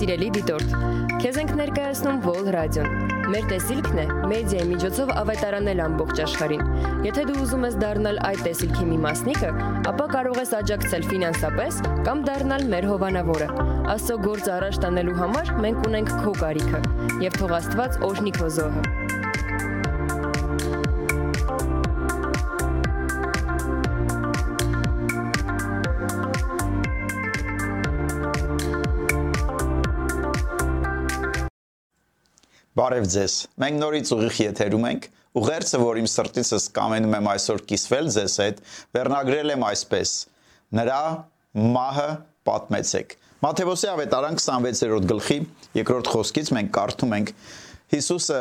Սիրելի դիտորդ, քեզ ենք ներկայացնում Vol Radio-ն։ Մեր տեսիլքն է մեդիայի միջոցով ավետարանել ամբողջ աշխարհին։ Եթե դու ուզում ես դառնալ այդ տեսիլքի մի մասնիկը, ապա կարող ես աջակցել ֆինանսապես կամ դառնալ մեր հովանավորը։ Աստծո գործ առաջ տանելու համար մենք ունենք քո կարիքը։ Եվ թող Աստված օրհնի քո զոհը։ Բարև ձեզ։ Մենք նորից ուղիղ եթերում ենք։ Ուղերձը, որ իմ սրտիցս կամենում եմ այսօր կիսվել ձեզ հետ, վերնագրել եմ այսպես. Նրա մահը պատմեցեք։ Մատթեոսի ավետարան 26-րդ գլխի երկրորդ խոսքից մենք կարդում ենք Հիսուսը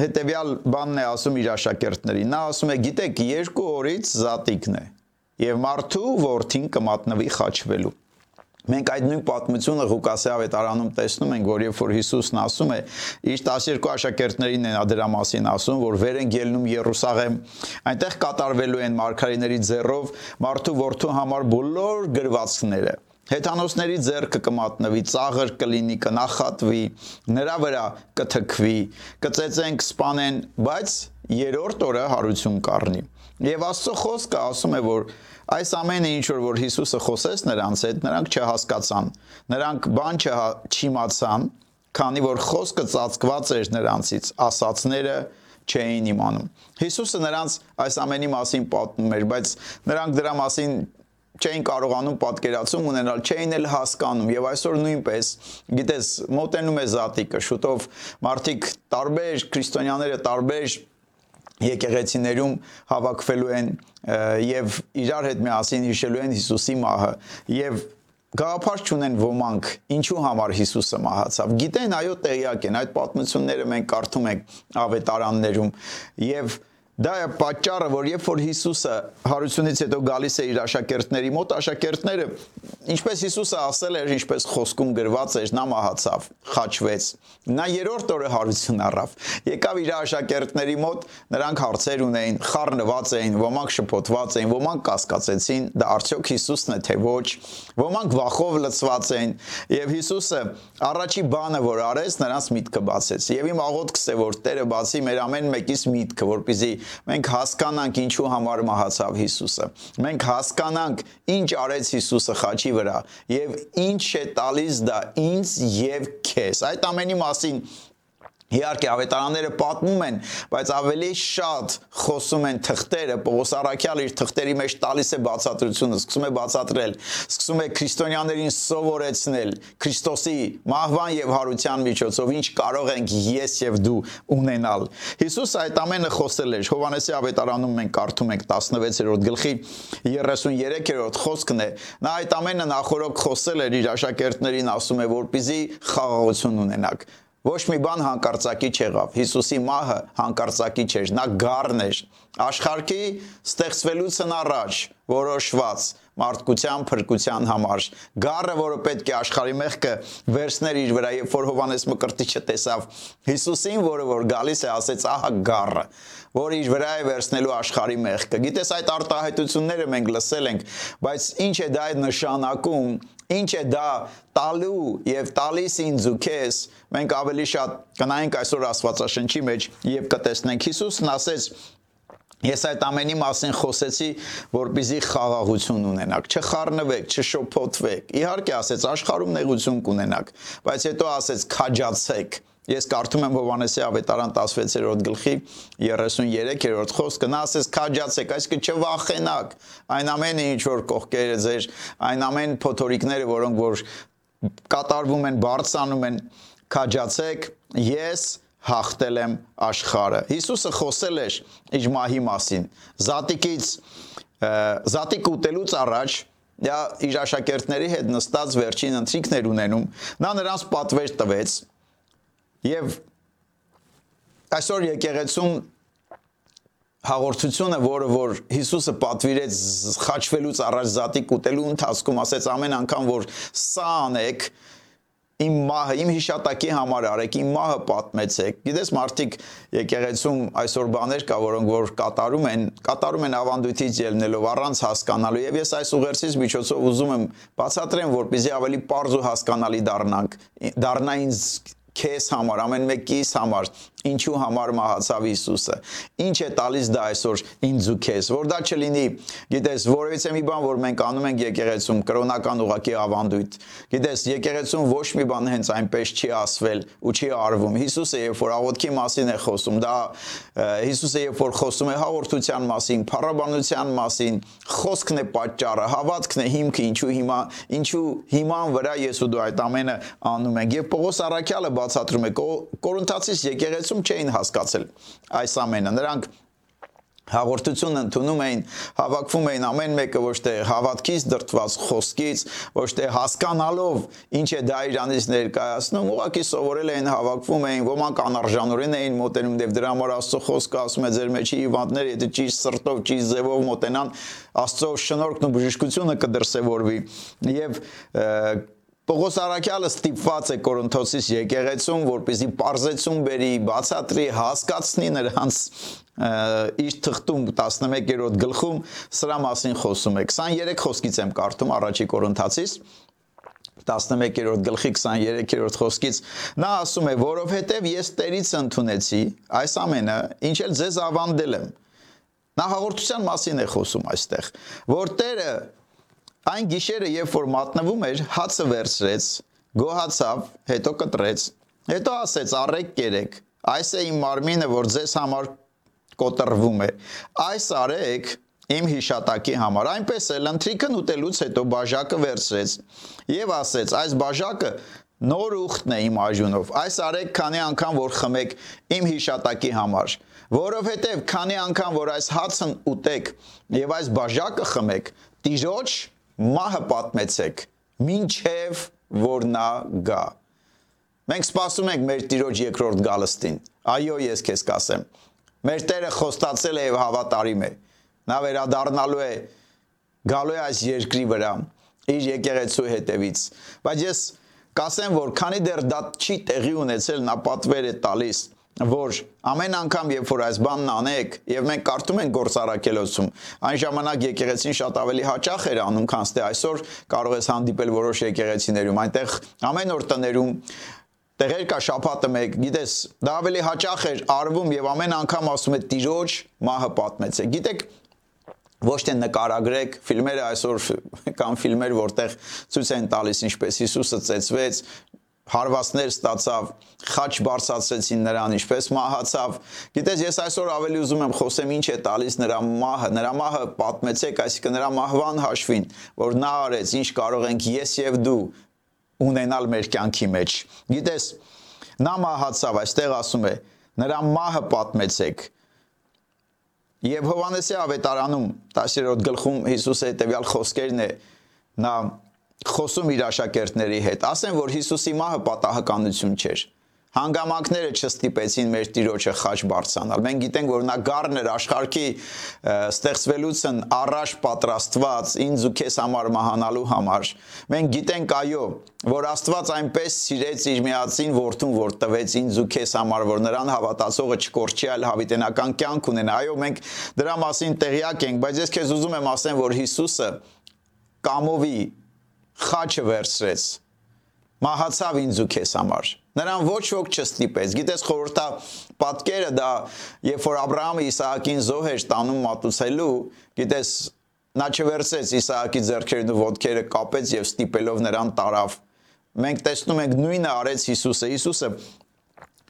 հետեւյալ բանն է ասում իր աշակերտներին։ Նա ասում է. «Գիտեք, երկու օրից զատիկն է, եւ մարդու որդին կմատնվի խաչվելու»։ Մենք այդ նույն պատմությունը Ղուկասի ավետարանում տեսնում ենք, որ երբ որ Հիսուսն ասում է, իր 12 աշակերտներին են դրա մասին ասում, որ վեր են ելնում Երուսաղեմ, այնտեղ կատարվելու են մարգարեների ձեռով մարդու որդու համար բոլոր գրվածքները։ Հեթանոսների ձեռքը կմատնվի, ծաղր կլինի, կնախատվի, նրա վրա կթքվի, կծեծեն, կսպանեն, բայց երրորդ օրը հարություն կառնի։ Եվ Աստծո խոսքը ասում է, որ Այս ամենը ինչ որ Հիսուսը խոսեց նրանց հետ, նրանք չհասկացան։ Նրանք բան չիմացան, քանի որ խոսքը ծածկված էր նրանցից, ասացները չէին իմանում։ Հիսուսը նրանց այս ամենի մասին պատմում էր, բայց նրանք դրա մասին չէին կարողանում պատկերացում ունենալ, չէին էլ հասկանում եւ այսօր նույնպես գիտես մոտենում է զատիկը շուտով մարդիկ տարբեր քրիստոնյաները տարբեր եկեղեցիներում հավաքվելու են եւ իրար հետ միասին հիշելու են Հիսուսի մահը եւ գաղափար չունեն ոմանք ինչու համար Հիսուսը մահացավ գիտեն այո տեղյակ են այդ պատմությունները մենք կարդում ենք ավետարաններում եւ Դա է պատճառը, որ երբ որ Հիսուսը հարությունից հետո գալիս է իր աշակերտների մոտ, աշակերտները, ինչպես Հիսուսը ասել էր, ինչպես խոսքում գրված էր, նա մահացավ, խաչվեց։ Նա երրորդ օրը հարություն առավ։ Եկավ իր աշակերտների մոտ, նրանք հարցեր ունեին, խառնված էին, ոմանք շփոթված էին, ոմանք կասկածեցին, դա արդյոք Հիսուսն է թե ոչ։ Ոմանք վախով լցված էին, եւ Հիսուսը առաջի բանը, որ արեց, նրանց միտքը բացեց։ Եվ իմ աղոթքս է, որ Տերը բացի մեր ամեն մեկից միտքը, որպեսզի մենք հասկանանք ինչու համար մահացավ Հիսուսը։ Մենք հասկանանք ինչ արեց Հիսուսը խաչի վրա եւ ինչ է տալիս դա ինձ եւ քեզ։ Այդ ամենի մասին Իհարկե ավետարանները պատմում են, բայց ավելի շատ խոսում են թղթերը։ Պողոս Արաքյալը իր թղթերի մեջ տալիս է բացատրությունը, սկսում է բացատրել, սկսում է քրիստոնյաներին սովորեցնել Քրիստոսի մահվան եւ հարության միջոցով ինչ կարող ենք ես եւ դու ունենալ։ Հիսուս այդ ամենը խոսել էր։ Հովանեսի ավետարանում մենք կարդում ենք 16-րդ գլխի 33-րդ խոսքն է։ Նա այդ ամենը նախորոք խոսել էր իր աշակերտներին, ասում է, որպիսի խաղաղություն ունենաք Ոչ մի բան հանկարծակի չեղավ։ Հիսուսի մահը հանկարծակի չէր, նա գառն էր։ Աշխարհի ստեղծվելուց առաջ որոշված մարդկության փրկության համար։ Գառը, որը պետք է աշխարհի մեղքը վերցներ իր վրա, երբ որ Հովանես Մկրտիչը տեսավ Հիսուսին, որը որ գալիս է, ասեց, ահա գառը, որ իր վրա է վերցնելու աշխարհի մեղքը։ Գիտես այդ արտահայտությունները մենք լսել ենք, բայց ինչ է դա նշանակում Ինչ է դա տալու եւ տալիս ինձ ու քեզ մենք ավելի շատ կնայենք այսօր Աստվածաշնչի մեջ եւ կտեսնենք Հիսուսն ասեց Ես այդ ամենի մասին խոսեցի, որպեսզի խաղաղություն ունենաք, չխառնվեք, չշոփոթվեք։ Իհարկե ասեց աշխարհում նեղություն կունենաք, բայց հետո ասեց քաջացեք Ես կարդում եմ Հովանեսի ավետարան 16-րդ գլխի 33-րդ խոսքը, նա ասես քաջացեք, այսինքն չվախենակ։ Այն ամենը ինչ որ կողքերը ձեր, այն ամեն փոթորիկները, որոնք որ կատարվում են, բարձանում են, քաջացեք, ես հաղթել եմ աշխարը։ Հիսուսը խոսել էր իր մահի մասին։ Զատիկից զատիկ ուտելուց առաջ իր աշակերտների հետ նստած վերջին ընթրիքներ ունենում, նա նրանց պատվեր տվեց Եվ այսօր եկեղեցում հաղորդությունը, որը որ Հիսուսը պատվիրեց խաչվելուց առաջ զատիկ ուտելու ընթացքում, ասեց ամեն անգամ որ սա անեք, իմ մահը, իմ հիշատակի համար արեք, իմ մահը պատմեցեք։ Գիտես, մարդիկ եկեղեցում այսօր բաներ կա, որոնք որ կատարում են, կատարում են ավանդույթից ելնելով առանց հասկանալու։ Եվ ես այս ուղերձից միջոցով ուզում եմ բացատրեմ, որպեսզի ավելի པարզ ու հասկանալի դառնանք, դառնա ինձ քեզ համար, ամեն մեկիս համար, ինչու համար մահացավ Հիսուսը։ Ինչ է տալիս դա այսօր ինձ ու քեզ, որ դա չլինի, գիտես, որևիցե մի բան, որ մենք անում ենք եկեղեցում, կրոնական ուղակի ավանդույթ։ Գիտես, եկեղեցում ոչ մի բան հենց այնպես չի ասվել ու չի արվում։ Հիսուսը երբ որ աղոթքի մասին է խոսում, դա Հիսուսը երբ որ խոսում է հաղորդության մասին, փառաբանության մասին, խոսքն է պատճառը, հավատքն է հիմքը, ինչու հիմա, ինչու հիման վրա ես ու դու այդ ամենը անում ենք։ Եվ Պողոս Արաքյալը բացատրում է Կորինթացիս եկեղեցում չէին հասկացել այս ամենը։ Նրանք հաղորդություն ընդունում էին, հավաքվում էին ամեն մեկը ոչ թե հավատքից դրտված խոսքից, ոչ թե հասկանալով ինչ է դա Իրանից ներկայացնում, ուղղակի սովորել էին, հավաքվում էին, ոմանք անարժանորեն էին մոտենում, դեպ դրա համար Աստծո խոսքը ասում է ձեր մեջի հիվանդները, եթե ճիշտ սրտով, ճիշտ ձևով մոտենան, Աստծո շնորհքն ու բժշկությունը կդրսևորվի։ Եւ Պողոս Արաքյալը ստիպված է Կորինթոսից եկեղեցում, որպեսզի parzեցում բերի, բացատրի, հասկացնի նրանց իր թղթում 11-րդ գլխում սրա մասին խոսում է. 23 խոսքից եմ կարդում առաջի Կորինթացից 11-րդ գլխի 23-րդ խոսքից նա ասում է. Որովհետև ես Տերից ընդունեցի այս ամենը ինչ էլ ձեզ ավանդել եմ նա հաղորդության մասին է խոսում այստեղ որ Տերը Այն գիշերը, երբ որ մատնվում էր, հացը վերցրեց, գոհացավ, հետո կտրեց, հետո ասեց. «Առեք կերեք, այս է իմ մարմինը, որ ձեզ համար կոտրվում է։ Այս արեք իմ հիշատակի համար»։ Այնպես էլ ընթրիքն ուտելուց հետո բաժակը վերցրեց եւ ասեց. «Այս բաժակը նոր ուխտն է իմ աջունով։ Այս արեք քանի անգամ որ խմեք իմ հիշատակի համար, որովհետև քանի անգամ որ այս հացն ուտեք եւ այս բաժակը խմեք, տիրոջ մահը պատմեցեք, ինչև որ նա գա։ Մենք սպասում ենք մեր Տիրոջ երկրորդ գալստին։ Այո, ես քեզ կասեմ։ Մեր Տերը խոստացել է եւ հավատարիմ է։ Նա վերադառնալու է գալու է այս երկրի վրա իր եկեղեցու հետևից։ Բայց ես կասեմ, որ քանի դեռ դա չի տեղի ունեցել, նա պատվեր է տալիս որ ամեն անգամ երբ որ այս բանն անեք եւ մենք կարդում ենք գործարակելոցում այն ժամանակ եկեղեցին շատ ավելի հաճախ էր անում քան ստե այսօր կարող ես հանդիպել որոշ եկեղեցիներում այնտեղ ամեն օր տներում տեղեր կա շապատը մեկ գիտես դա ավելի հաճախ էր արվում եւ ամեն անգամ ասում է տիրոջ մահը պատմեցեք գիտեք ոչ թե նկարագրեք ֆիլմերը այսօր կան ֆիլմեր որտեղ ցույց են տալիս ինչպես Հիսուսը ծեծվեց հարվածներ ստացավ, խաչ բարձացրեցին նրան, ինչպես մահացավ։ Գիտես, ես այսօր ավելի ուզում եմ խոսեմ ինչ է տալիս նրա մահը, նրա մահը պատմեցեք, այսինքն նրա մահվան հաշվին, որ նա արեց, ինչ կարող ենք ես եւ դու ունենալ մեր կյանքի մեջ։ Գիտես, նա մահացավ, այստեղ ասում է, նրա մահը պատմեցեք։ Եվ Հովանեսի ավետարանում 10-րդ գլխում Հիսուսը հետեւյալ խոսքերն է նա խոսում իր աշակերտների հետ, ասեն, որ Հիսուսի մահը պատահականություն չէր։ Հանգամանքները չստիպեցին մեր Տիրոջը խաչ բարձանալ։ Մենք գիտենք, որ նա գառներ աշխարհի ստեղծվելուցն առաջ պատրաստված ինձ ու քեզ համար մահանալու համար։ Մենք գիտենք այո, որ Աստված այնպես սիրեց իր միածին որդուն, որ տվեց ինձ ու քեզ համար, որ նրան հավատացողը չկորչի, այլ հավիտենական կյանք ունենա։ Այո, մենք դրա մասին տեղյակ ենք, բայց ես քեզ ուզում եմ ասեմ, որ Հիսուսը կամովի խաչը վերցրեց մահացավ ինձ ու քեզ համար նրան ոչ ոք չստիպեց գիտես խորհրդա պատկերը դա երբ որ Աբ รา համը Իսահակին զոհ էր տանում մատուցելու գիտես նա չվերցեց Իսահակի ձեռքերն ու ոտքերը կապեց եւ ստիպելով նրան տարավ մենք տեսնում ենք նույնը արեց Հիսուսը Հիսուսը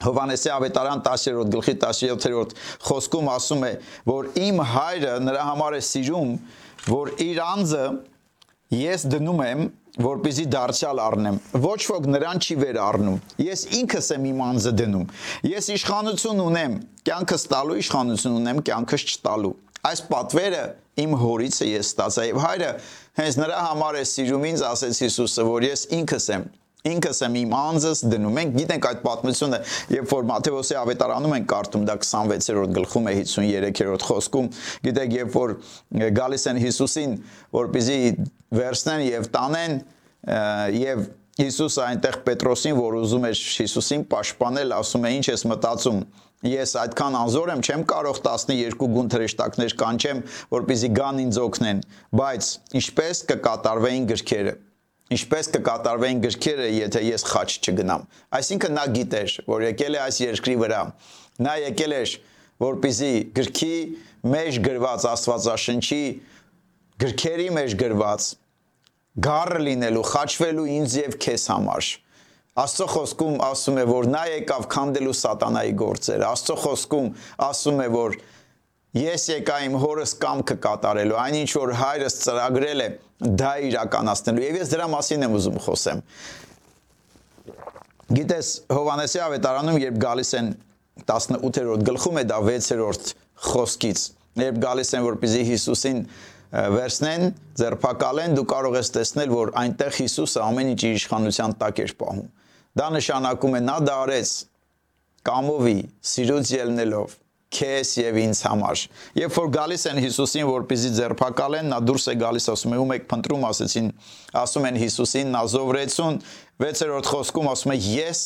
Հովանեսի ավետարան 10-րդ գլխի 17-րդ խոսքում ասում է, որ իմ հայրը նրա համար է սիրում, որ իր անձը Ես դնում եմ, որպեսի դարձյալ առնեմ։ Ոչ ոք նրան չի վեր առնում։ Ես ինքս եմ իմ անձը դնում։ Ես իշխանություն ունեմ, կյանքս տալու իշխանություն ունեմ, կյանքս չտալու։ Այս պատվերը իմ հորից է ես ստացա եւ հայրը հենց նրա համար է սիրում ինձ ասեց Հիսուսը, որ ես ինքս եմ ինքս եմ իմ անձս դնում։ Մենք գիտենք այդ պատմությունը, երբ որ Մատթեոսի ավետարանում ենք կարդում, դա 26-րդ գլխում է 53-րդ խոսքում, գիտեք, երբ որ գալիս են Հիսուսին, որպեսզի վերցնեն եւ տանեն եւ Հիսուսը այնտեղ Պետրոսին, որ ուզում էր Հիսուսին պաշտպանել, ասում է. «Ինչ ես մտածում» ես այդքան անզոր եմ, չեմ կարող 12 գուն թրեշտակներ կանչեմ, որպեսզի գան ինձ օգնեն, բայց ինչպես կկատարվեին գրքերը։ Ինչպես կկատարվեին գրքերը, եթե ես խաչ չգնամ։ Այսինքն նա գիտեր, որ եկել է այս երկրի վրա։ Նա եկել էր, որպեսզի գրքի մեջ գրված Աստվածաշնչի գրքերի մեջ գրված գառը լինելու, խաչվելու ինձ եւ քեզ համար Աստծո խոսքում ասում է, որ նա եկավ քանդելու սատանայի գործերը։ Աստծո խոսքում ասում է, որ ես եկա իմ հորս կամքը կատարելու, այնինչ որ հայրս ծրագրել է, դա իրականացնելու։ Եվ ես դրա մասին եմ ուզում խոսեմ։ Գիտես, Հովանեսի ավետարանում, երբ գալիս են 18-րդ գլխում է դա 6-րդ խոսքից, երբ գալիս են որպեսզի Հիսուսին վերցնեն, ձերբակալեն, դու կարող ես տեսնել, որ այնտեղ Հիսուսը ամեն ինչ իր իշխանության տակ էր պահում Դա նշանակում է նա դա արեց կամովի, սիրուց ելնելով քեզ եւ ինձ համար։ Երբ որ գալիս են Հիսուսին, որպեսզի ձերբակալեն, նա դուրս է գալիս, ասում է՝ «Ում եք փնտրում», ասեցին, ասում են Հիսուսին, Նազովրեցուն 6-րդ խոսքում ասում է՝ «Ես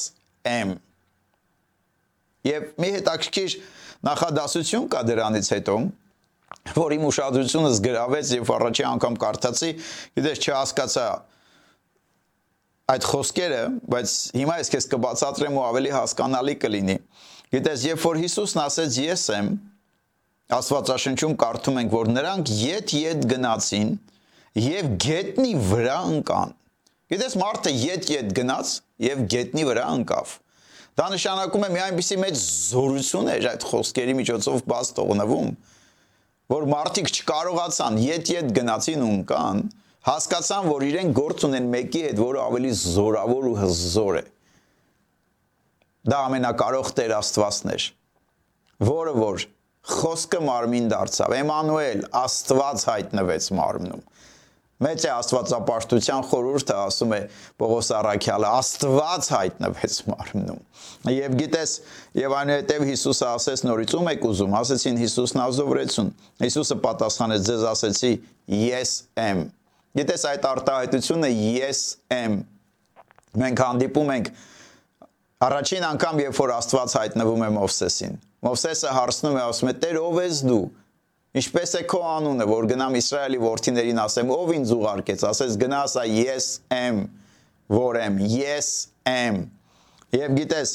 եմ»։ Եվ մի հետաքրքիր նախադասություն կա դրանից հետո, որ իմ ուշադրությունս գրավեց եւ առաջի անգամ կարդացի, գիտես չհասկացա այդ խոսքերը, բայց հիմա ես քեզ կբացատրեմ ու ավելի հասկանալի կլինի։ Գիտես, երբ որ Հիսուսն ասեց ես եմ, Աստվածաշնչում կարդում ենք, որ նրանք յետ-յետ գնացին եւ գետնի վրա ընկան։ Գիտես, մարդը յետ-յետ գնաց եւ գետնի վրա ընկավ։ Դա նշանակում է մի այնպիսի մեծ զորություն էր այդ խոսքերի միջոցով բաց թողնվում, որ մարդիկ չկարողացան յետ-յետ գնացին ու ընկան, հասկացան, որ իրեն գործ ունեն մեկի հետ, որը ավելի զորավոր ու հզոր է։ Դա ամենակարող Տեր Աստվածն էր, որը որ խոսքը մարմին դարձավ։ Էմանուել, Աստված հայտնվեց մարմնում։ Մեծ է Աստվածապաշտության խորհուրդը ասում է Պողոս Արաքյալը Աստված հայտնվեց մարմնում։ Եվ գիտես, եւ այնուհետեւ Հիսուսը ասեց նորից ում եք ուզում, ասեցին Հիսուսն ազովրեցուն։ Հիսուսը պատասխանեց ձեզ ասեցի ես եմ Գիտես այդ արտահայտությունը ես եմ։ Մենք հանդիպում ենք առաջին անգամ, երբ որ Աստված հայտնվում է Մովսեսին։ Մովսեսը հարցնում է, ասում է. «Տեր, ով ես դու»։ Ինչպես է քո անունը, որ գնամ Իսրայելի որդիներին ասեմ, ով ինձ ուղարկեց, ասես գնա ասա ես եմ, որ եմ, ես եմ։ Եվ գիտես,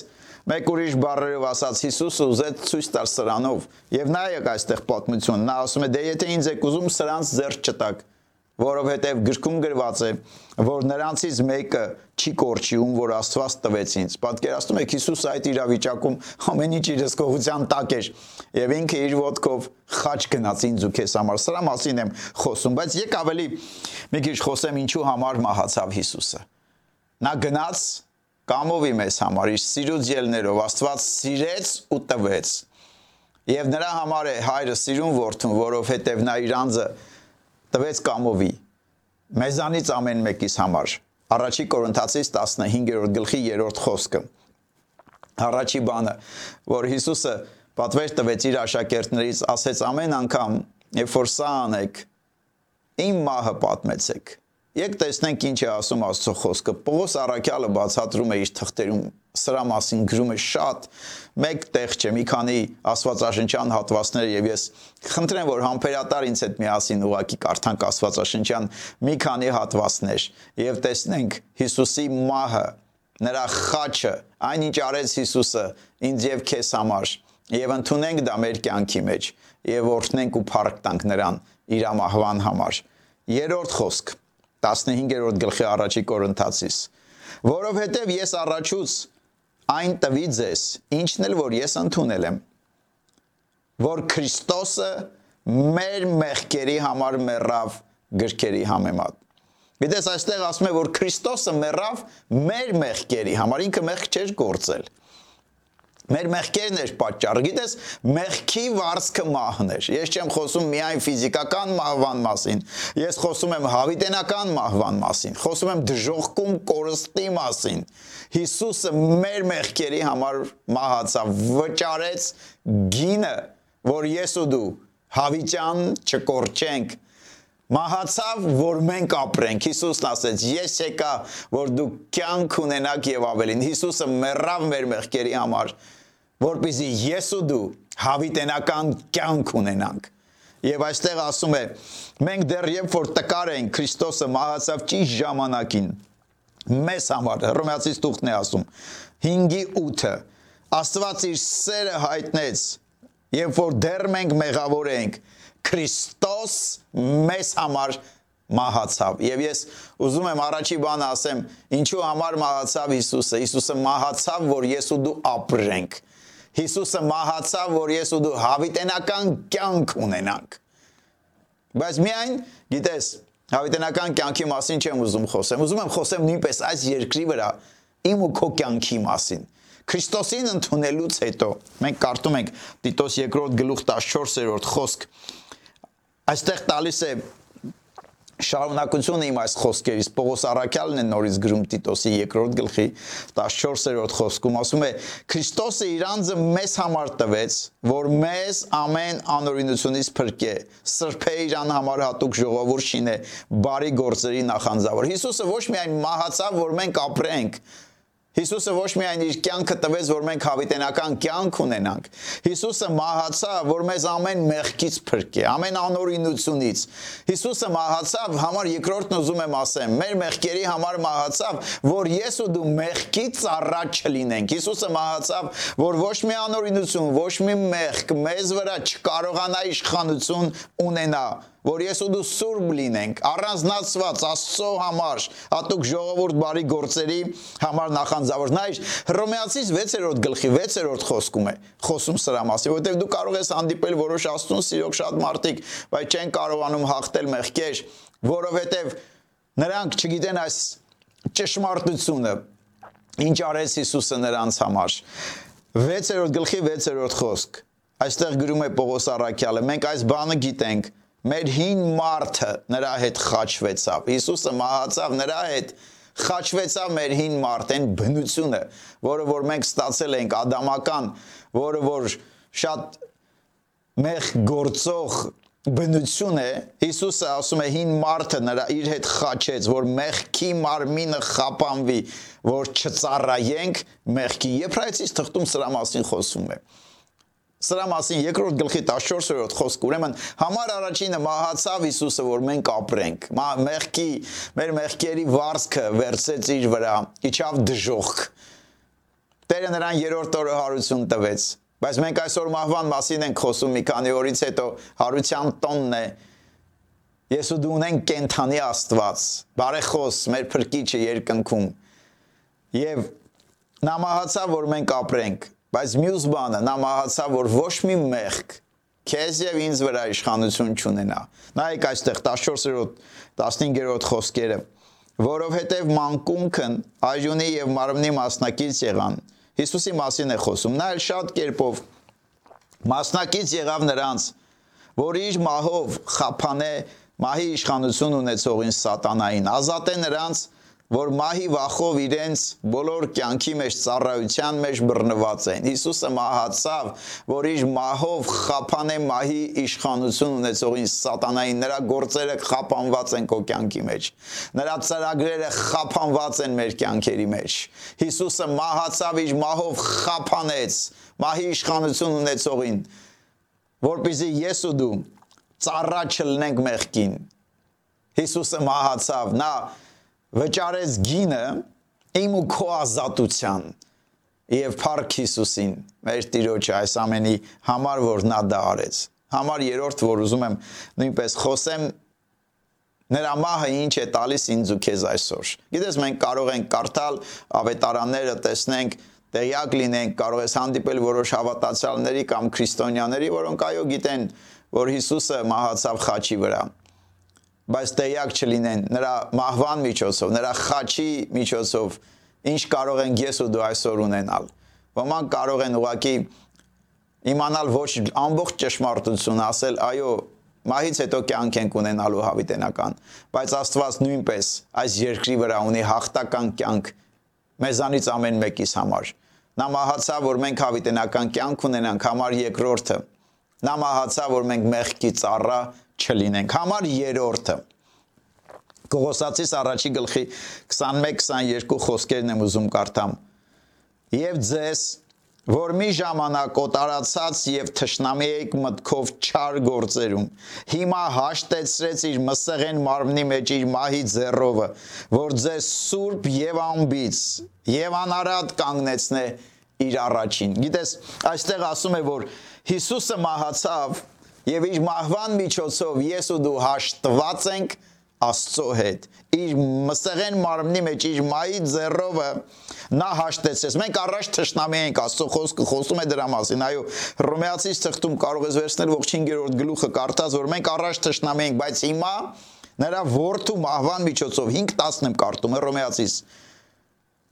մեկ ուրիշ բառերով ասած Հիսուսը ուզեց ցույց տալ սրանով։ Եվ նայեք այստեղ պատմություն։ Նա ասում է. «Դե եթե ինձ եք ուզում, սրանց ձեռք չտակ» որովհետև գրքում գրված է, որ նրանցից մեկը չի կորչի, ում որ Աստված տվեց ինձ։ Պատկերացնում եք Հիսուսը այդ իրավիճակում ամեն ինչ իր հսկողության տակ էր եւ ինքը իր ոտքով խաչ գնաց ինձ ու քեզ համար։ Սրա մասին եմ խոսում, բայց եկ ավելի մի քիչ խոսեմ ինչու համար մահացավ Հիսուսը։ Նա գնաց կամովի մեզ համար իր սիրուց ելներով Աստված սիրեց ու տվեց։ Եվ նրա համար է հայրը սիրուն որդուն, որովհետև նա իր անձը տվեց կամովի մեզանից ամեն մեկիս համար առաջի կորինթացից 15-րդ գլխի 3-րդ խոսքը առաջի բանը որ Հիսուսը պատվեր տվեց իր աշակերտներից ասեց ամեն անգամ երբ որ սա անեք իմ մահը պատմեցեք Եկ տեսնենք ինչ է ասում Աստծո խոսքը։ Պողոս Արաքյալը բացատրում է իր թղթերում սրա մասին գրում է շատ մեկ տեղ չէ, մի քանի Աստվածաշնչյան հատվածներ եւ ես խնդրեմ, որ համբերատար ինձ հետ միասին ուղակի կարդանք Աստվածաշնչյան մի քանի հատվածներ եւ տեսնենք Հիսուսի մահը, նրա խաչը, այնինչ արեց Հիսուսը ինձ եւ քեզ համար եւ ընդունենք դա մեր կյանքի մեջ եւ օրհնենք ու փառք տանք նրան իր ամահվան համար։ Երորդ խոսք 15-րդ գլխի առաջի Կորինթացիս, որովհետև ես առաջուց այն տվի ձեզ, ինչն էլ որ ես ընդունել եմ, որ Քրիստոսը մեր մեղքերի համար մեռավ գրքերի համեմատ։ Գիտես, այստեղ ասում է, որ Քրիստոսը մեռավ մեր մեղքերի համար, ինքը մեղք չէր գործել։ Մեր մեղքերն էր պատճառը։ Գիտես, մեղքի վարձքը մահն էր։ Ես չեմ խոսում միայն ֆիզիկական մահվան մասին։ Ես խոսում եմ հավիտենական մահվան մասին։ Խոսում եմ դժողքում կորստի մասին։ Հիսուսը մեր մեղքերի համար մահացավ, վճարեց գինը, որ ես ու դու հավիտյան չկորչենք մահացավ, որ մենք ապրենք։ Հիսուսն ասեց. Ես եկա, որ դու կյանք ունենաք եւ ավելին։ Հիսուսը մեռավ մեր մեղքերի համար, որպեսզի ես ու դու հավիտենական կյանք ունենանք։ Եվ այստեղ ասում է. մենք դեռ երբ որ տկար ենք, Քրիստոսը մահացավ ճիշտ ժամանակին մեզ համար Հռոմեացիս տուղթն է ասում 5-ի 8-ը Աստված իր սերը հայտնեց երբ որ դեռ մենք մեղավոր ենք Քրիստոս մեզ համար մահացավ եւ ես ուզում եմ առաջի բանը ասեմ ինչու համար մահացավ Հիսուսը Հիսուսը մահացավ որ ես ու դու ապրենք Հիսուսը մահացավ որ ես ու դու հավիտենական կյանք ունենանք բայց միայն գիտես Հավիտենական կյանքի մասին չեմ ուզում խոսեմ։ Ուզում եմ խոսեմ նույնպես այս երկրի վրա իմ ու քո կյանքի մասին։ Քրիստոսին ընդունելուց հետո մենք կարդում ենք Տիտոս 2-րդ գլուխ 14-րդ խոսք։ Այստեղ տալիս է շարունակությունը իմ այս խոսքերից. Պողոս Արաքյալն է նորից գրում Տիտոսի 2-րդ գլխի 14-րդ խոսքում. Ասում է Քրիստոսը իր անձը մեզ համար տվեց որ մեզ ամեն անօրինությունից փրկե սրբե իրան համար հատուկ ժողովուրդ շինե բարի գործերի նախանձավոր Հիսուսը ոչ միայն մահացավ որ մենք ապրենք Հիսուսը ոչ միայն իր կյանքը տվեց, որ մենք հավիտենական կյանք ունենանք։ Հիսուսը մահացավ, որ մեզ ամեն մեղքից փրկի, ամեն անօրինությունից։ Հիսուսը մահացավ, համար երկրորդն ուզում եմ ասեմ, մեր մեղքերի համար մահացավ, որ ես ու դու մեղքից առաջ չլինենք։ Հիսուսը մահացավ, որ ոչ մի անօրինություն, ոչ մի մեղք մեզ վրա չկարողանա իշխանություն ունենա որ ես ու դու սուրբ լինենք, առանձնացված Աստծո համար, հատուկ ժողովուրդ բարի գործերի համար նախանձավոր։ Նայ, Հռոմեացիս 6-րդ գլխի 6-րդ խոսքում է, խոսում սրա մասին, որովհետև դու կարող ես հանդիպել որոշ Աստծուն սիրող շատ մարդիկ, բայց չեն կարողանում հաղթել մեղքեր, որովհետև նրանք չգիտեն այս ճշմարտությունը, ինչ արեց Հիսուսը նրանց համար։ 6-րդ գլխի 6-րդ խոսք։ Այստեղ գրում է Պողոս Արաքյալը. մենք այս բանը գիտենք, մեր հին մարդը նրա հետ խաչվեցավ։ Հիսուսը մահացավ նրա հետ խաչվեցավ մեր հին մարդեն բնությունը, որը որ մենք ստացել ենք ադամական, որը որ շատ մեղ գործող բնություն է Հիսուսը ասում է հին մարդը նրա իր հետ խաչեց որ մեղքի մարմինը խապանվի որ չծառայենք մեղքի Եբրայեցիս թղթում սրա մասին խոսում է Սրա մասին երկրորդ գլխի 14-րդ խոսք ուրեմն համար առաջինը մահացավ Հիսուսը որ մենք ապրենք մեղքի մեր մեղքերի վարձքը վերցեց իր վրա իջավ դժոխք Տերը նրան երրորդ օրը հարություն տվեց բայց մենք այսօր մահվան մասին ենք խոսում մի քանի օրից հետո հարության տոնն է Ես ու դու ունենք կենթանի Աստված բարեխոս մեր փրկիչը երկնքում եւ նա մահացավ որ մենք ապրենք Բայց մյուս բանը նա մահացավ, որ ոչ մի մեղք քեզ եւ ինձ վրա իշխանություն չունենա։ Նայեք այստեղ 14-րդ 15-րդ խոսքերը, որովհետեւ մանկունքն այժունի եւ մարմնի մասնակից եղան։ Հիսուսի մասին է խոսում։ Նա էլ շատ կերպով մասնակից եղավ նրանց, որ իր մահով խափանե մահի իշխանություն ունեցողին սատանային, ազատե նրանց որ մահի վախով իրենց բոլոր կյանքի մեջ ծառայության մեջ բռնված են։ Հիսուսը մահացավ, որ իր մահով խափան է մահի իշխանություն ունեցողին սատանային, նրա գործերը խափանված են քո կյանքի մեջ։ Նրա ծրագրերը խափանված են մեր կյանքերի մեջ։ Հիսուսը մահացավ իր մահով խափանեց մահի իշխանություն ունեցողին, որպեսզի ես ու դու ծառա չլնենք մեղքին։ Հիսուսը մահացավ, նա վճարեց գինը իմ ու քո ազատության եւ Փարք Հիսուսին մեր Տիրոջը այս ամենի համար որ նա դա արեց համար երրորդ որ ուզում եմ նույնպես խոսեմ նրա մահը ինչ է տալիս ինձ ու քեզ այսօր գիտես մենք կարող ենք կարդալ ավետարանները տեսնենք տեղյակ լինենք կարող ես հանդիպել որոշ հավատացյալների կամ քրիստոնյաների որոնք այո գիտեն որ Հիսուսը մահացավ խաչի վրա բայց տեղյակ չլինեն նրա մահվան միջոցով, նրա խաչի միջոցով ինչ կարող են ես ու դու այսօր ունենալ։ Ոմանք կարող են ուղակի իմանալ ոչ ամբողջ ճշմարտություն, ասել այո, մահից հետո կյանք ենք ունենալու հավիտենական, բայց Աստված նույնպես այս երկրի վրա ունի հաղթական կյանք մեզանից ամեն մեկիս համար։ Նա մահացավ, որ մենք հավիտենական կյանք ունենանք, համար երկրորդը։ Նա մահացավ, որ մենք մեղքի ծառա չլինենք։ Համար երրորդը Կողոսացիս առաջի գլխի 21-22 խոսքերն եմ ուզում կարդամ։ Եվ ձեզ որ մի ժամանակ օտարացած եւ թշնամի եք մտքով չար գործերում հիմա հաշտեցրեց իր մսեղեն մարմնի մեջ իր մահի ձեռովը որ ձեզ սուրբ եւ անբից եւ անարատ կանգնեցնե իր առաջին գիտես այստեղ ասում է որ Հիսուսը մահացավ եւ իր մահվան միջոցով ես ու դու հաշտված ենք Աստծո հետ իր մսեղեն մարմնի մեջ իր մայի ձեռովը նա հաշտեցես մենք առաջ թշնամի ենք Աստծո խոսքը խոսում է դրա մասին այո Հռոմեացիս թղթում կարող ես վերցնել ողջ 5-րդ գլուխը կարդաց որ մենք առաջ թշնամի ենք բայց հիմա նրա որդու մահվան միջոցով 5:10 եմ կարդում Հռոմեացիս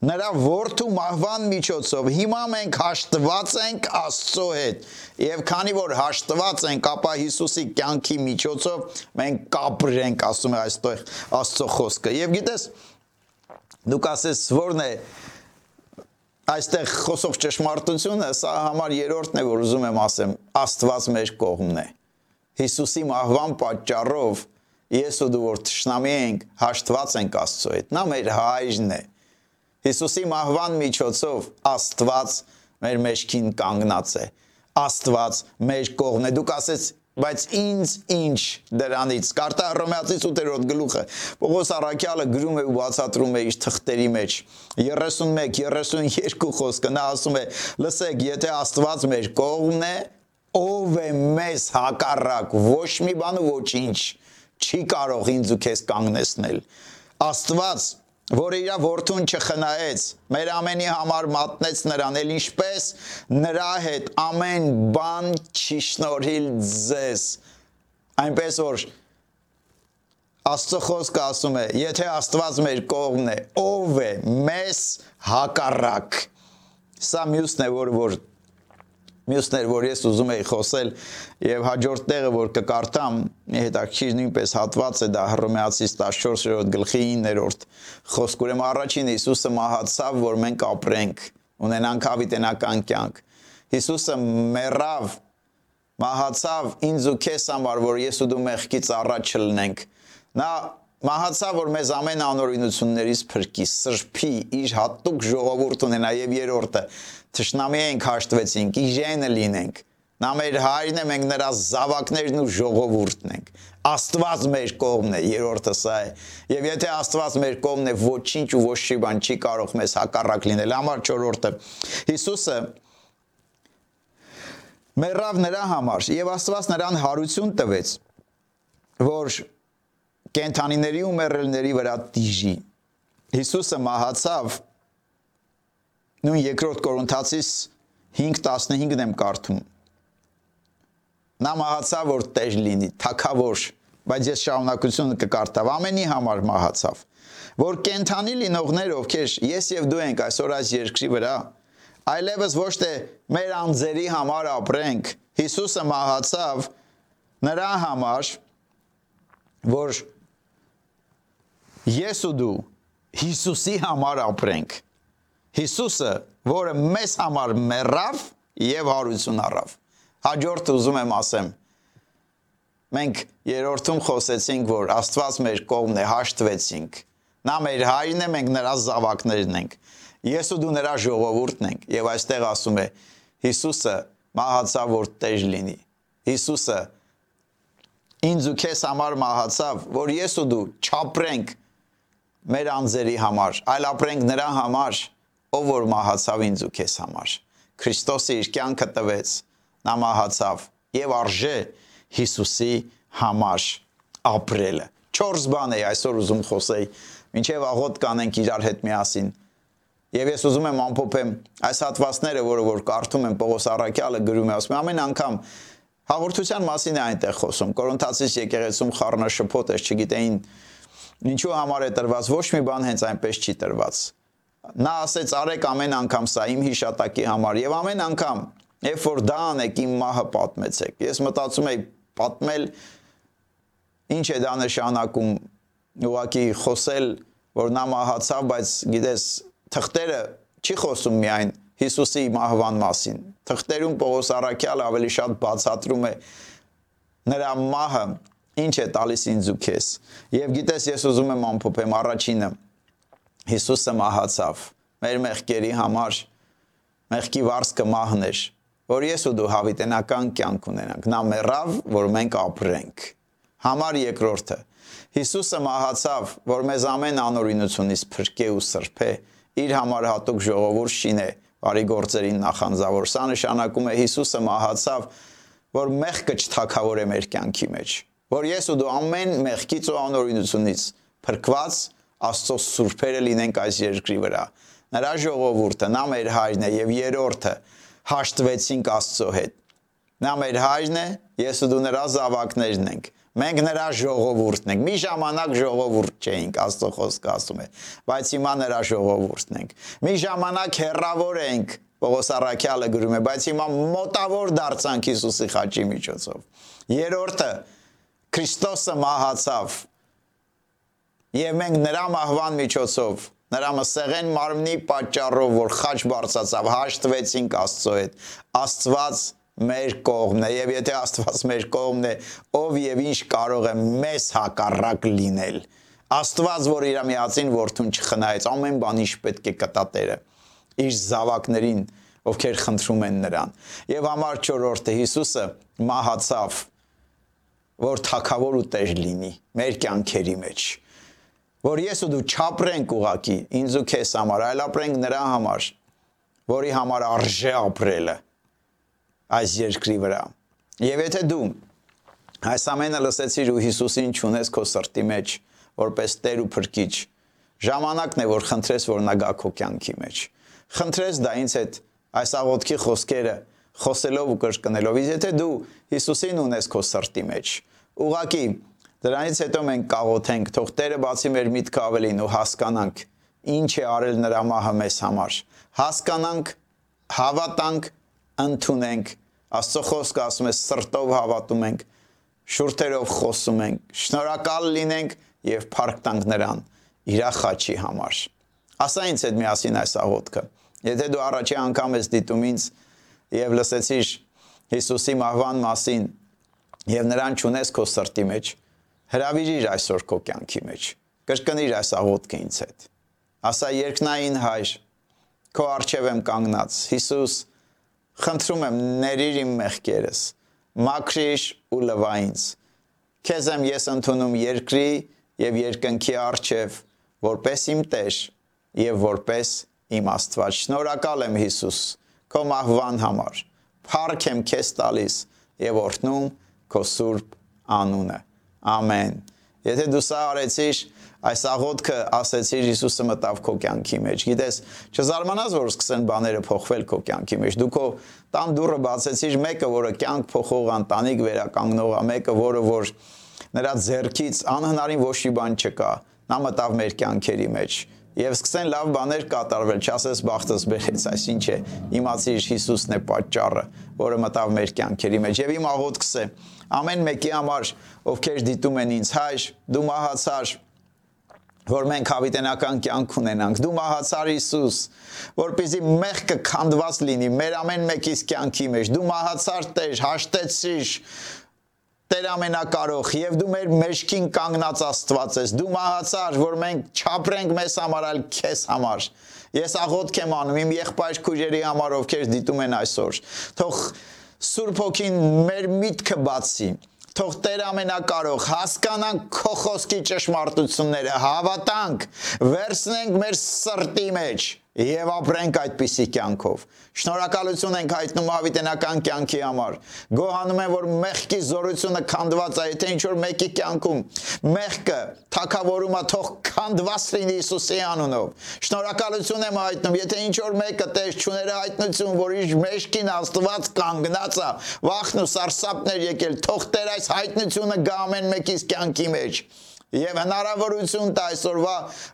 նրա որդու մահվան միջոցով հիմա մենք հաշտված ենք Աստծո հետ եւ քանի որ հաշտված ենք ապա Հիսուսի կյանքի միջոցով մենք կապրենք ասում է այստեղ Աստծո խոսքը եւ գիտես դուք ասես ո՞րն է այստեղ խոսող ճշմարտությունը սա համար երրորդն է որ ուզում եմ ասեմ Աստված մեր կողմն է Հիսուսի մահվան պատճառով ես ու դու որ ճշնամի ենք հաշտված ենք Աստծո հետ նա մեր հայրն է Հիսուսի մահվան միջոցով Աստված մեր մեջքին կանգնած է։ Աստված մեր կողմն է։ Դուք ասեց բայց ինձ ինչ դրանից կարտա հռոմեացիս 8-րդ գլուխը Պողոս Արաքյալը գրում է ու բացատրում է իր թղթերի մեջ 31 32 խոսքը նա ասում է լսեք եթե Աստված մեր կողմն է ով է մեզ հակառակ ոչ մի բան ու ոչինչ չի կարող ինձ ու քեզ կանգնեցնել Աստված որը իր որդուն չխնայեց, մեր ամենի համար մատնեց նրան, էլ ինչպես նրա հետ ամեն բան չիշնորհիլ ձեզ։ Այնպես որ Աստծո խոսքը ասում է, եթե Աստված մեր կողմն է, ով է մեզ հակառակ։ Սա մյուսն է, որ որ մյուսներ, որ ես ուզում եի խոսել եւ հաջորդ տեղը, որ կկարդամ, հետաքրքիր նույնպես հատված է դա Հռոմեացիս 14-րդ գլխի 9-րդ խոսք, ուրեմն առաջին Հիսուսը մահացավ, որ մենք ապրենք, ունենանք հավիտենական կյանք։ Հիսուսը մեռավ, մահացավ ինձ ու քեզ համար, որ ես ու դու մեղքից առաջ չլնենք։ Նա մահացավ որ մեզ ամեն անօրինություններից փրկի, սրբի, իր հատուկ ժողովուրդ ունենա եւ երրորդը Թշնամի ենք հաշտվեցինք, իժենը լինենք։ Նա մեր հայրն է, մենք նրա զավակներն ու ժողովուրդն ենք։ Աստված մեր կողմն է, երրորդը սա է։ Եվ եթե Աստված մեր կողմն է, ոչինչ ու ոչ մի բան չի կարող մեզ հակառակ լինել։ Համար 4-րդը Հիսուսը մեռավ նրա համար եւ Աստված նրան հարություն տվեց, որ կենթանիների ու մեռելների վրա դիժի։ Հիսուսը մահացավ նույն երկրորդ Կորինթացիս 5:15-ն եմ կարդում։ Նա մահացավ որ տեր լինի, թակավոր, բայց ես շարունակությունը կկարդավ, ամենի համար մահացավ։ Որ կենթանի լինողներ ովքեր ես եւ դու ենք այսօր այս երկրի վրա, այլևս ոչ թե մեր անձերի համար ապրենք, Հիսուսը մահացավ նրա համար, որ ես ու դու Հիսուսի համար ապրենք Հիսուսը, որը մեզ համար մեռավ եւ հարություն առավ։ Հաջորդը ուզում եմ ասեմ։ Մենք երրորդում խոսեցինք, որ Աստված մեր կողմն է, հաշտվեցինք։ Նա մեր հայրն է, մենք նրա զավակներն ենք։ Ես ու դու նրա ժողովուրդն ենք եւ այստեղ ասում է Հիսուսը մահացավ որ տեժ լինի։ Հիսուսը ինձ ու քեզ համար մահացավ, որ ես ու դու չապրենք մեր անձերի համար, այլ ապրենք նրա համար, ով որ մահացավ ինձ ու քեզ համար։ Քրիստոսը իր կյանքը տվեց, նա մահացավ եւ արժե Հիսուսի համար ապրելը։ 4 բան է այսօր ուզում խոսեի, ինչեւ աղոտ կանենք իրար հետ միասին։ Եվ ես ուզում եմ ամփոփեմ այս հատվածները, որը որ կարդում եմ Պողոս Արաքյալը գրում է, ասում է ամեն անգամ հաղորդության մասին է այնտեղ խոսում։ Կորինթացիս եկեղեցում խառնաշփոթ էր, չգիտեին ինչու համար է տրված, ոչ մի բան հենց այնպես չի տրված նա ասեց արեք ամեն անգամ սա իմ հիշատակի համար եւ ամեն անգամ երբ որ դա անեք իմ մահը պատմեցեք ես մտածում եի պատմել ինչ է դա նշանակում ուղակի խոսել որ նա մահացավ բայց գիտես թղթերը չի խոսում միայն Հիսուսի մահվան մասին թղթերում Պողոս Արաքյալը ավելի շատ բացատրում է նրա մահը ինչ է տալիս ինձ ու քեզ։ Եվ գիտես, ես ուզում եմ ամփոփեմ առաջինը։ Հիսուսը մահացավ մեր մեղքերի համար։ Մեղքի վարձքը մահն էր, որ ես ու դու հավիտենական կյանք ունենանք։ Նա մեռավ, որ մենք ապրենք։ Համար երկրորդը։ Հիսուսը մահացավ, որ մեզ ամեն անօրինությունից փրկե ու սրբե, իր համար հատուկ ժողովուրդ շինե, բարի գործերին նախանձավոր։ Սա նշանակում է Հիսուսը մահացավ, որ մեղքը չթակավորե մեր կյանքի մեջ որ ես ու դու ամեն մեղքից ու անօրինությունից փրկված Աստծո սուրբերը լինենք այս երկրի վրա։ Նրա ժողովուրդը, նա մեր հայրն է եւ երրորդը հաշտվեցինք Աստծո հետ։ Նա մեր հայրն է, ես ու դու նրա զավակներն ենք։ Մենք նրա ժողովուրդն ենք։ Մի ժամանակ ժողովուրդ չէինք, Աստծո խոսքը ասում է, բայց հիմա նրա ժողովուրդն ենք։ Մի ժամանակ հերրավոր ենք, Պողոս Արաքյալը գրում է, բայց հիմա մոտավոր դարձանք Հիսուսի խաչի միջոցով։ Երրորդը Քրիստոսը մահացավ։ Եվ մենք նրա մահվան միջոցով, նրա մսեղեն մարմնի պատճառով, որ խաչ բարձացավ, հաշտվեցինք Աստծո հետ։ Աստված մեր կողմն է եւ եթե Աստված մեր կողմն է, ով եւ ինչ կարող է մեզ հակառակ լինել։ Աստված, որ իր միածին որդուն չխնայեց, ամեն բան ինչ պետք է կտա Տերը իր զավակներին, ովքեր խնդրում են նրան։ Եվ համար 4-րդը Հիսուսը մահացավ որ թակավոր ու տեր լինի մեր կյանքերի մեջ որ ես ու դու չապրենք ուղակի ինձ ու քեզ համար այլ ապրենք նրա համար որի համար արժե ապրելը այս երկրի վրա եւ եթե դու այս ամենը լսեցիր ու Հիսուսին ճունես քո սրտի մեջ որպես Տեր ու Փրկիչ ժամանակն է որ խնդրես որ նա գա քո կյանքի մեջ խնդրես դա ինձ հետ այս աղոթքի խոսքերը խոսելով ու կրկնելով իսկ եթե դու Հիսուսին ունես քո սրտի մեջ Ուղղակի դրանից հետո մենք կաղոթենք, թող Տերը բացի մեր միտքը ավելին ու հասկանանք ինչ է արել նրա մահը մեզ համար։ Հասկանանք, հավատանք, ընդունենք։ Աստծո խոսքը ասում է սրտով հավատում ենք, շուրթերով խոսում ենք, շնորհակալ լինենք եւ փառք տանք նրան իր խաչի համար։ Ասա ինձ հետ միասին այս աղոթքը։ Եթե դու առաջի անգամ ես դիտում ինձ եւ լսեցիր Հիսուսի մահվան մասին, եւ նրան ճունես քո սրտի մեջ, հravirիր այսօր քո կյանքի մեջ։ Կրկնիր այս աղոթքը ինձ հետ։ Ասա երկնային հայր, քո արչև եմ կանգնած։ Հիսուս, խնդրում եմ ներիր իմ մեղքերս, մաքրիր ու լվա ինձ։ Քեզ եմ ես ընդունում երկրի եւ երկնքի արչև, որպես իմ Տեր եւ որպես իմ Աստված։ Շնորհակալ եմ Հիսուս քո մահվան համար։ Փառք եմ քեզ տալիս եւ օրհնում քո սուրբ անունը։ Ամեն։ Եթե դու սա արեցիր, այս աղոթքը ասեցիր Հիսուսը մտավ քո կյանքի մեջ։ Գիտես, չզարմանաս, որ սկսեն բաները փոխվել քո կյանքի մեջ։ Դու քո տան դուռը բացեցիր մեկը, որը կյանք փոխող ընտանիք վերականգնող է, մեկը, որը որ նրա ձեռքից անհնարին ոչ մի բան չկա։ Նա մտավ մեր կյանքերի մեջ եւ սկսեն լավ բաներ կատարվել, չասես բախտս բերեց, այսինչ է, իմացիր Հիսուսն է պատճառը, որը մտավ մեր կյանքերի մեջ եւ իմ աղոթքս է ամեն մեկի համար, ովքեր դիտում են ինձ, հայր, դու մահացար, որ մենք հավիտենական կյանք ունենանք։ Դու մահացար Հիսուս, որպեսզի մեղքը քանդված լինի մեր ամեն մեկիս կյանքի մեջ։ Դու մահացար Տեր, հաշտեցիր Տեր ամենակարող եւ դու մեր մեջքին կանգնած Աստված ես։ Դու մահացար, որ մենք չապրենք մեզ համար, այլ քեզ համար։ Ես աղոթք եմ անում իմ եղբայր քույրերի համար, ովքեր դիտում են այսօր։ Թող Սուրբ Հոգին մեր միտքը բացի։ Թող Տեր ամենակարող հասկանանք քո խոսքի ճշմարտությունները, հավատանք, վերցնենք մեր սրտի մեջ եւ ապրենք այդպիսի կյանքով։ Շնորհակալություն ենք հայտնում հավիտենական կյանքի համար։ Գոհանում եմ, որ մեղքի զորությունը քանդված է, եթե ինչ որ մեկի կյանքում մեղքը թակավորումը թող քանդված լինի Հիսուսի անունով։ Շնորհակալություն եմ հայտնում, եթե ինչ որ մեկը տես ճուները հայտնություն, որ իր մեջքին Աստված կանգնած է, վախն ու սարսափներ եկել, թող Տեր այս հայտնությունը գա ամեն մեկիս կյանքի մեջ Եվ հնարավորություն տա այսօրվա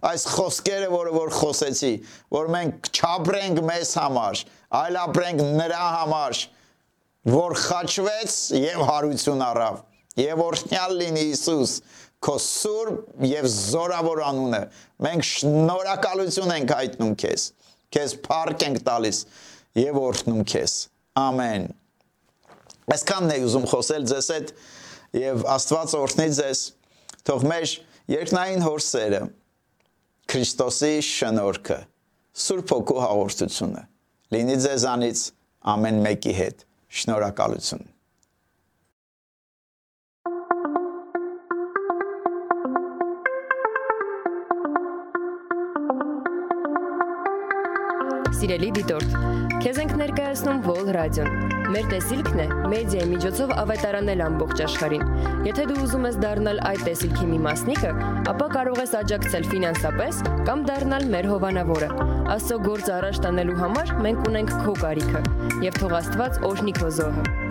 այս խոսքերը, որը որ խոսեցի, որ մենք չապրենք մեզ համար, այլ ապրենք նրա համար, որ խաչվեց եւ հարություն առավ։ Եվ օրհնյալ լինի Հիսուս, քո սուրբ եւ զորավոր անունը։ Մենք շնորհակալություն ենք հայտնում քեզ։ Քեզ փառք ենք տալիս եւ օրհնում քեզ։ Ամեն։ Այսքանն է ուզում խոսել ձեզ հետ եւ Աստված օրհնի ձեզ թող մեր երկնային հորսերը Քրիստոսի շնորհքը Սուրբ Հոգու հաղորդությունը լինի ձեզանից ամեն մեկի հետ շնորհակալություն Սիրելի դիտորդ, քեզ ենք ներկայացնում Vol Radio-ն։ Մեր տեսիլքն է մեդիայի միջոցով ավետարանել ամբողջ աշխարհին։ Եթե դու ուզում ես դառնալ այդ տեսիլքի մի մասնիկը, ապա կարող ես աջակցել ֆինանսապես կամ դառնալ մեր հովանավորը։ Աստծո գործը առաջ տանելու համար մենք ունենք քո կարիքը, եւ թող Աստված օրհնի քո զոհը։